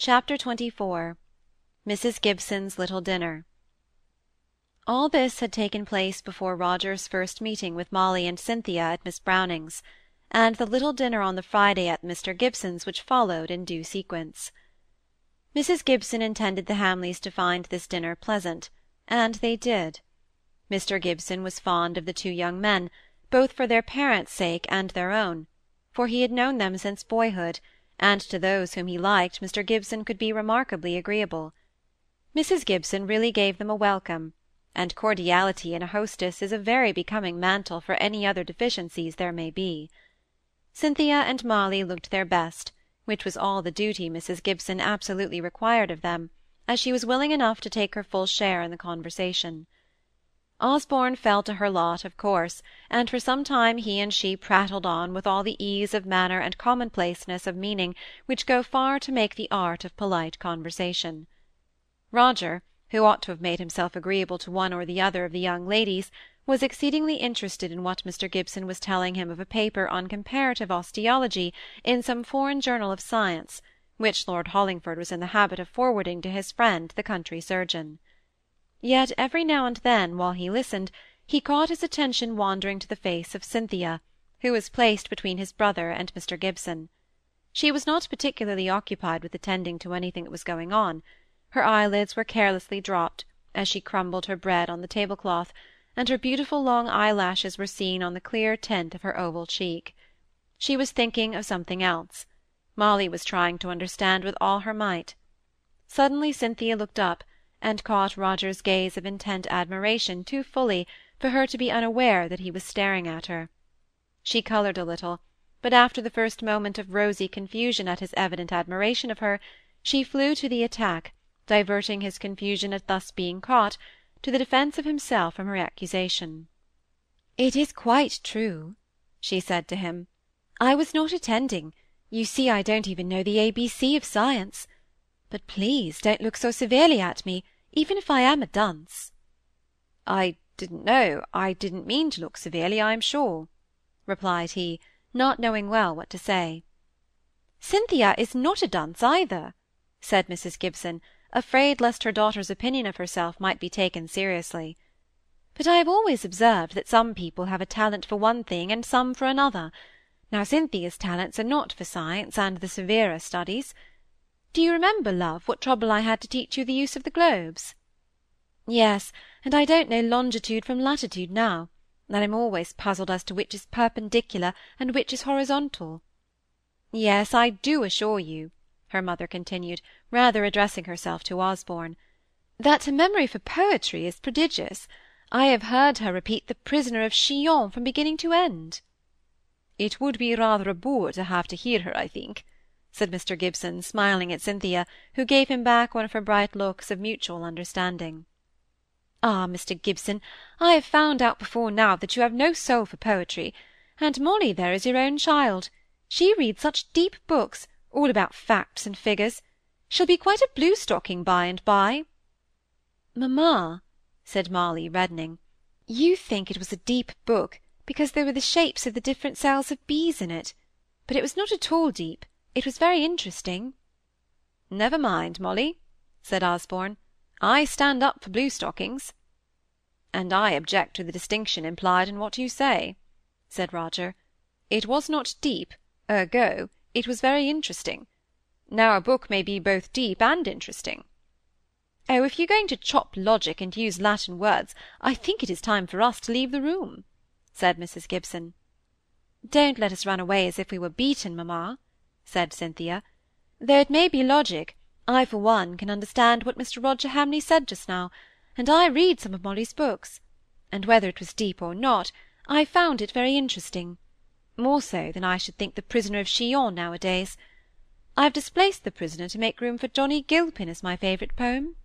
Chapter XXIV Mrs. Gibson's Little Dinner All this had taken place before Roger's first meeting with Molly and Cynthia at Miss Browning's, and the little dinner on the Friday at Mr. Gibson's which followed in due sequence. Mrs. Gibson intended the Hamleys to find this dinner pleasant, and they did. Mr. Gibson was fond of the two young men, both for their parents' sake and their own, for he had known them since boyhood, and to those whom he liked Mr. Gibson could be remarkably agreeable. Mrs. Gibson really gave them a welcome, and cordiality in a hostess is a very becoming mantle for any other deficiencies there may be. Cynthia and Molly looked their best, which was all the duty Mrs. Gibson absolutely required of them, as she was willing enough to take her full share in the conversation. Osborne fell to her lot, of course, and for some time he and she prattled on with all the ease of manner and commonplaceness of meaning which go far to make the art of polite conversation. Roger, who ought to have made himself agreeable to one or the other of the young ladies, was exceedingly interested in what Mr. Gibson was telling him of a paper on comparative osteology in some foreign journal of science, which Lord Hollingford was in the habit of forwarding to his friend the country surgeon. Yet every now and then, while he listened, he caught his attention wandering to the face of Cynthia, who was placed between his brother and Mr. Gibson. She was not particularly occupied with attending to anything that was going on. Her eyelids were carelessly dropped, as she crumbled her bread on the tablecloth, and her beautiful long eyelashes were seen on the clear tint of her oval cheek. She was thinking of something else. Molly was trying to understand with all her might. Suddenly Cynthia looked up, and caught Roger's gaze of intent admiration too fully for her to be unaware that he was staring at her. She coloured a little, but after the first moment of rosy confusion at his evident admiration of her, she flew to the attack, diverting his confusion at thus being caught to the defence of himself from her accusation. "It is quite true," she said to him. "I was not attending. You see I don't even know the ABC of science. But please don't look so severely at me, even if I am a dunce." "I didn't know, I didn't mean to look severely, I am sure," replied he, not knowing well what to say. "Cynthia is not a dunce either," said Mrs. Gibson afraid lest her daughter's opinion of herself might be taken seriously. But I have always observed that some people have a talent for one thing and some for another. Now Cynthia's talents are not for science and the severer studies. Do you remember, love, what trouble I had to teach you the use of the globes? Yes, and I don't know longitude from latitude now, and I'm always puzzled as to which is perpendicular and which is horizontal. Yes, I do assure you, her mother continued, rather addressing herself to Osborne, that her memory for poetry is prodigious. I have heard her repeat the Prisoner of Chillon from beginning to end. It would be rather a bore to have to hear her, I think, said Mr. Gibson, smiling at Cynthia, who gave him back one of her bright looks of mutual understanding. Ah, Mr. Gibson, I have found out before now that you have no soul for poetry, and Molly there is your own child. She reads such deep books, all about facts and figures. She'll be quite a blue-stocking by and by. Mamma, said Molly, reddening, you think it was a deep book because there were the shapes of the different cells of bees in it, but it was not at all deep. It was very interesting. Never mind, Molly, said Osborne. I stand up for blue-stockings. And I object to the distinction implied in what you say, said Roger. It was not deep, ergo it was very interesting. Now a book may be both deep and interesting. Oh, if you're going to chop logic and use Latin words, I think it is time for us to leave the room, said Mrs. Gibson. Don't let us run away as if we were beaten, mamma, said Cynthia. Though it may be logic, I, for one, can understand what Mr. Roger Hamley said just now, and I read some of Molly's books, and whether it was deep or not, I found it very interesting more so than I should think the Prisoner of Chillon nowadays. I have displaced the prisoner to make room for Johnny Gilpin as my favourite poem.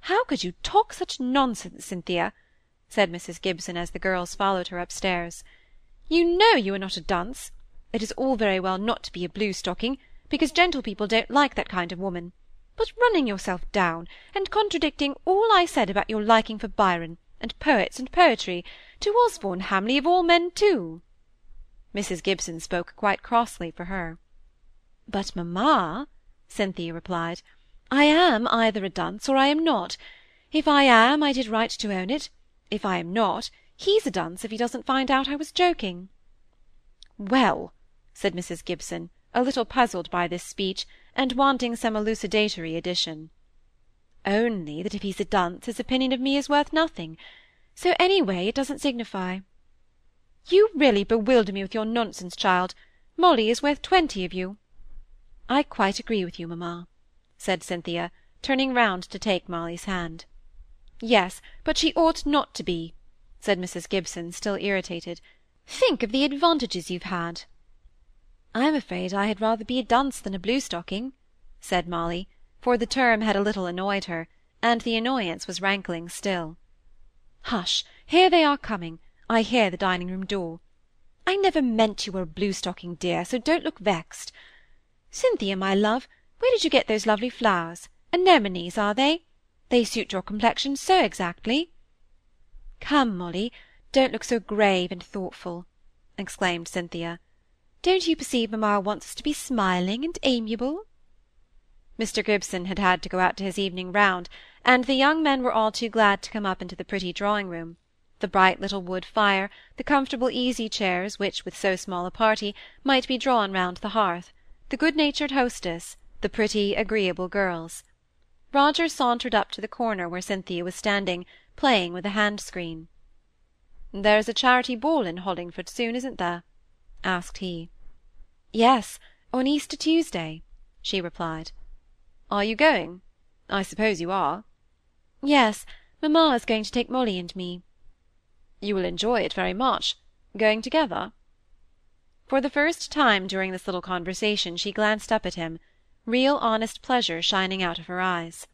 How could you talk such nonsense, Cynthia? said Mrs. Gibson as the girls followed her upstairs. You know you are not a dunce. It is all very well not to be a blue-stocking, because gentle people don't like that kind of woman. But running yourself down, and contradicting all I said about your liking for Byron, and poets and poetry, to Osborne Hamley of all men too. Mrs. Gibson spoke quite crossly for her. "But, mamma," Cynthia replied. I am either a dunce or I am not. If I am, I did right to own it. If I am not, he's a dunce if he doesn't find out I was joking. Well, said Mrs. Gibson, a little puzzled by this speech, and wanting some elucidatory addition. Only that if he's a dunce his opinion of me is worth nothing. So anyway it doesn't signify. You really bewilder me with your nonsense, child. Molly is worth twenty of you. I quite agree with you, mamma, said Cynthia, turning round to take Molly's hand. Yes, but she ought not to be, said Mrs. Gibson, still irritated. Think of the advantages you've had. I'm afraid I had rather be a dunce than a blue-stocking, said Molly, for the term had a little annoyed her, and the annoyance was rankling still. Hush! Here they are coming. I hear the dining-room door. I never meant you were a blue-stocking, dear, so don't look vexed. Cynthia, my love, where did you get those lovely flowers? Anemones, are they? They suit your complexion so exactly. Come, Molly, don't look so grave and thoughtful, exclaimed Cynthia. Don't you perceive mamma wants us to be smiling and amiable? Mr. Gibson had had to go out to his evening round, and the young men were all too glad to come up into the pretty drawing-room. The bright little wood fire, the comfortable easy-chairs which, with so small a party, might be drawn round the hearth, the good-natured hostess, the pretty, agreeable girls. Roger sauntered up to the corner where Cynthia was standing, playing with a hand-screen. "There's a charity ball in Hollingford soon, isn't there?" Asked he. Yes, on Easter Tuesday, she replied. Are you going? I suppose you are. Yes, mamma is going to take Molly and me. You will enjoy it very much. Going together? For the first time during this little conversation she glanced up at him, real honest pleasure shining out of her eyes.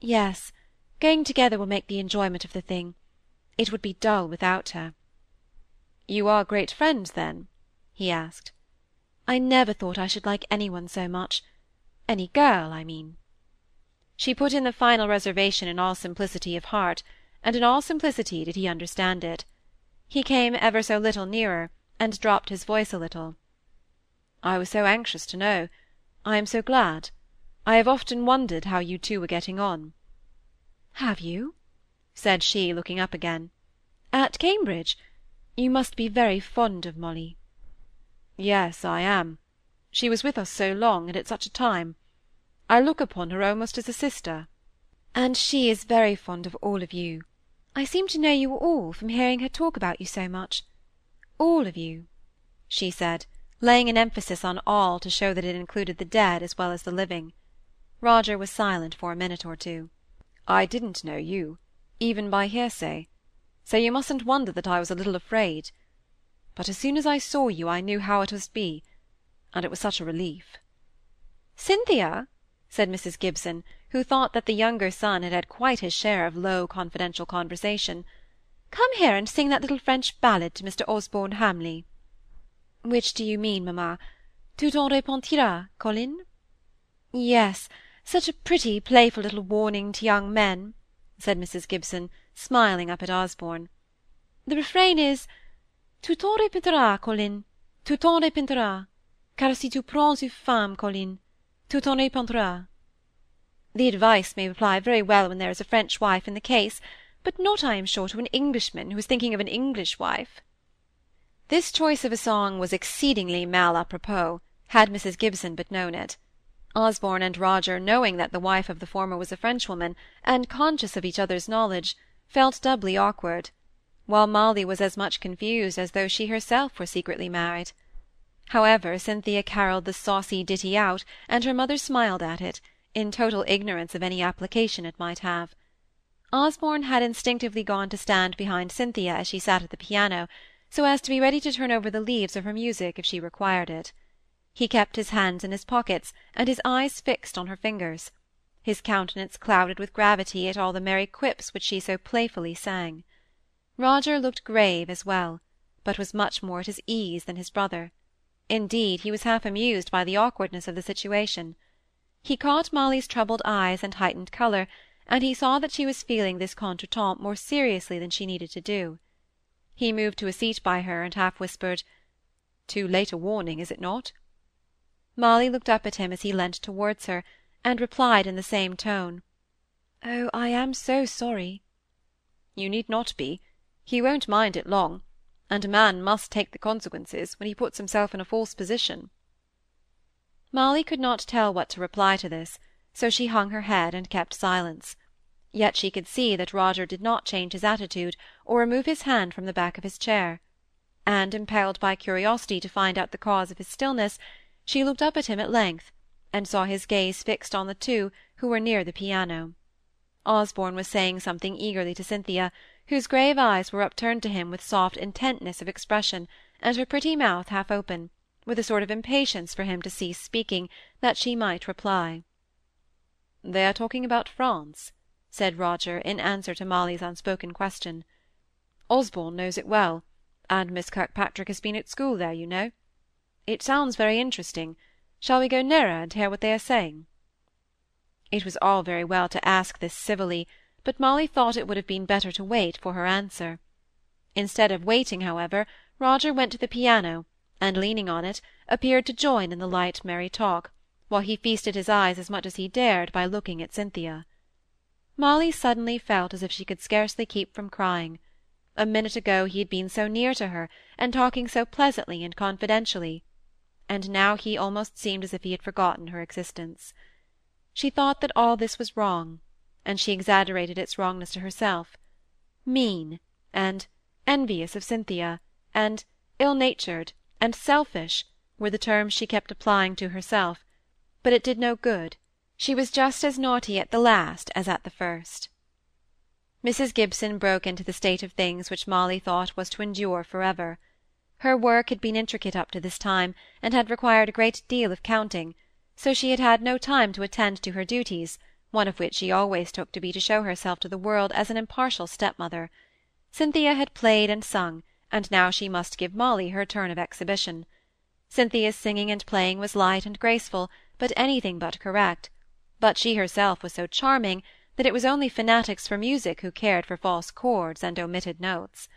Yes, going together will make the enjoyment of the thing. It would be dull without her. You are great friends, then? He asked. I never thought I should like any one so much. Any girl, I mean. She put in the final reservation in all simplicity of heart, and in all simplicity did he understand it. He came ever so little nearer, and dropped his voice a little. I was so anxious to know. I am so glad. I have often wondered how you two were getting on. Have you? said she, looking up again. At Cambridge? You must be very fond of Molly. Yes, I am. She was with us so long, and at such a time. I look upon her almost as a sister. And she is very fond of all of you. I seem to know you all from hearing her talk about you so much. All of you, she said, laying an emphasis on all to show that it included the dead as well as the living. Roger was silent for a minute or two. I didn't know you, even by hearsay, so you mustn't wonder that I was a little afraid. But as soon as I saw you I knew how it must be, and it was such a relief. Cynthia, said Mrs. Gibson, who thought that the younger son had had quite his share of low confidential conversation, come here and sing that little French ballad to Mr. Osborne Hamley. Which do you mean, mamma? Tout en repentira, Colin? Yes, such a pretty, playful little warning to young men, said Mrs. Gibson, smiling up at Osborne. The refrain is, Tout en repentira, Colin, tout en repentira car si tu prends une femme, Colin, tu t'en repentras. The advice may apply very well when there is a French wife in the case, but not, I am sure, to an Englishman who is thinking of an English wife. This choice of a song was exceedingly mal a propos, had Mrs. Gibson but known it. Osborne and Roger, knowing that the wife of the former was a Frenchwoman, and conscious of each other's knowledge, felt doubly awkward, while Molly was as much confused as though she herself were secretly married. However, Cynthia carolled the saucy ditty out, and her mother smiled at it, in total ignorance of any application it might have. Osborne had instinctively gone to stand behind Cynthia as she sat at the piano, so as to be ready to turn over the leaves of her music if she required it. He kept his hands in his pockets, and his eyes fixed on her fingers, his countenance clouded with gravity at all the merry quips which she so playfully sang. Roger looked grave as well, but was much more at his ease than his brother. Indeed, he was half amused by the awkwardness of the situation. He caught Molly's troubled eyes and heightened colour, and he saw that she was feeling this contretemps more seriously than she needed to do. He moved to a seat by her, and half whispered, "Too late a warning, is it not?" Molly looked up at him as he leant towards her, and replied in the same tone, "Oh, I am so sorry." "You need not be. He won't mind it long; and a man must take the consequences when he puts himself in a false position." Molly could not tell what to reply to this, so she hung her head and kept silence. Yet she could see that Roger did not change his attitude, or remove his hand from the back of his chair; and, impelled by curiosity to find out the cause of his stillness, she looked up at him at length, and saw his gaze fixed on the two who were near the piano. Osborne was saying something eagerly to Cynthia, whose grave eyes were upturned to him with soft intentness of expression, and her pretty mouth half open, with a sort of impatience for him to cease speaking, that she might reply. "They are talking about France," said Roger, in answer to Molly's unspoken question. "Osborne knows it well, and Miss Kirkpatrick has been at school there, you know. It sounds very interesting. Shall we go nearer and hear what they are saying?" It was all very well to ask this civilly, but Molly thought it would have been better to wait for her answer. Instead of waiting, however, Roger went to the piano, and, leaning on it, appeared to join in the light merry talk, while he feasted his eyes as much as he dared by looking at Cynthia. Molly suddenly felt as if she could scarcely keep from crying. A minute ago he had been so near to her, and talking so pleasantly and confidentially, and now he almost seemed as if he had forgotten her existence. She thought that all this was wrong, and she exaggerated its wrongness to herself. Mean, and envious of Cynthia, and ill-natured, and selfish, were the terms she kept applying to herself, but it did no good she was just as naughty at the last as at the first. Mrs. Gibson broke into the state of things which Molly thought was to endure for ever. Her work had been intricate up to this time, and had required a great deal of counting, so she had had no time to attend to her duties, one of which she always took to be to show herself to the world as an impartial stepmother. Cynthia had played and sung, and now she must give Molly her turn of exhibition. Cynthia's singing and playing was light and graceful, but anything but correct, but she herself was so charming that it was only fanatics for music who cared for false chords and omitted notes.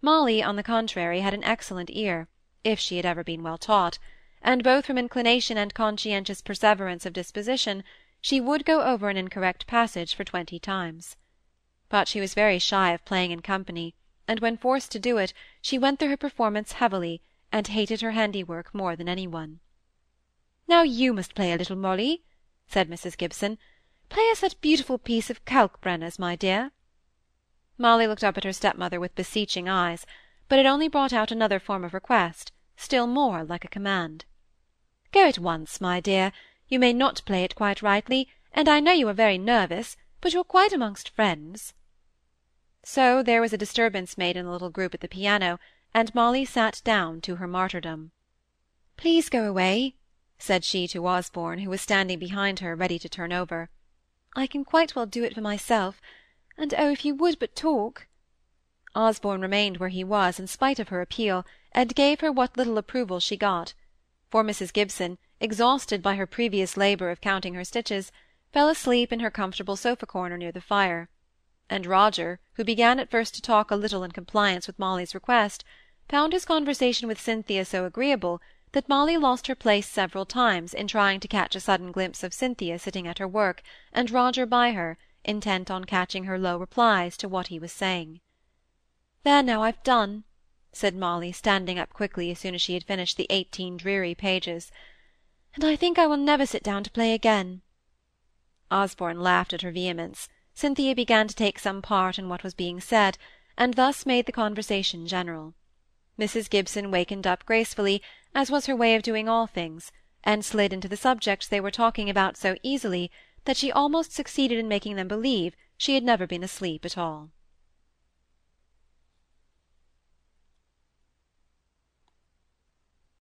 Molly, on the contrary, had an excellent ear, if she had ever been well taught, and both from inclination and conscientious perseverance of disposition, she would go over an incorrect passage for twenty times. But she was very shy of playing in company, and when forced to do it, she went through her performance heavily, and hated her handiwork more than any one. "Now you must play a little, Molly," said Mrs. Gibson. "Play us that beautiful piece of Kalkbrenner's, my dear." Molly looked up at her stepmother with beseeching eyes, but it only brought out another form of request, still more like a command. "Go at once, my dear. You may not play it quite rightly, and I know you are very nervous, but you're quite amongst friends." So there was a disturbance made in the little group at the piano, and Molly sat down to her martyrdom. "Please go away," said she to Osborne, who was standing behind her, ready to turn over. "I can quite well do it for myself, and oh, if you would but talk!" Osborne remained where he was, in spite of her appeal, and gave her what little approval she got; for Mrs. Gibson, exhausted by her previous labour of counting her stitches, fell asleep in her comfortable sofa-corner near the fire; and Roger, who began at first to talk a little in compliance with Molly's request, found his conversation with Cynthia so agreeable that Molly lost her place several times in trying to catch a sudden glimpse of Cynthia sitting at her work, and Roger by her, intent on catching her low replies to what he was saying. "There now, I've done," said Molly, standing up quickly as soon as she had finished the eighteen dreary pages, "and I think I will never sit down to play again." Osborne laughed at her vehemence. Cynthia began to take some part in what was being said, and thus made the conversation general. Mrs. Gibson wakened up gracefully, as was her way of doing all things, and slid into the subjects they were talking about so easily that she almost succeeded in making them believe she had never been asleep at all.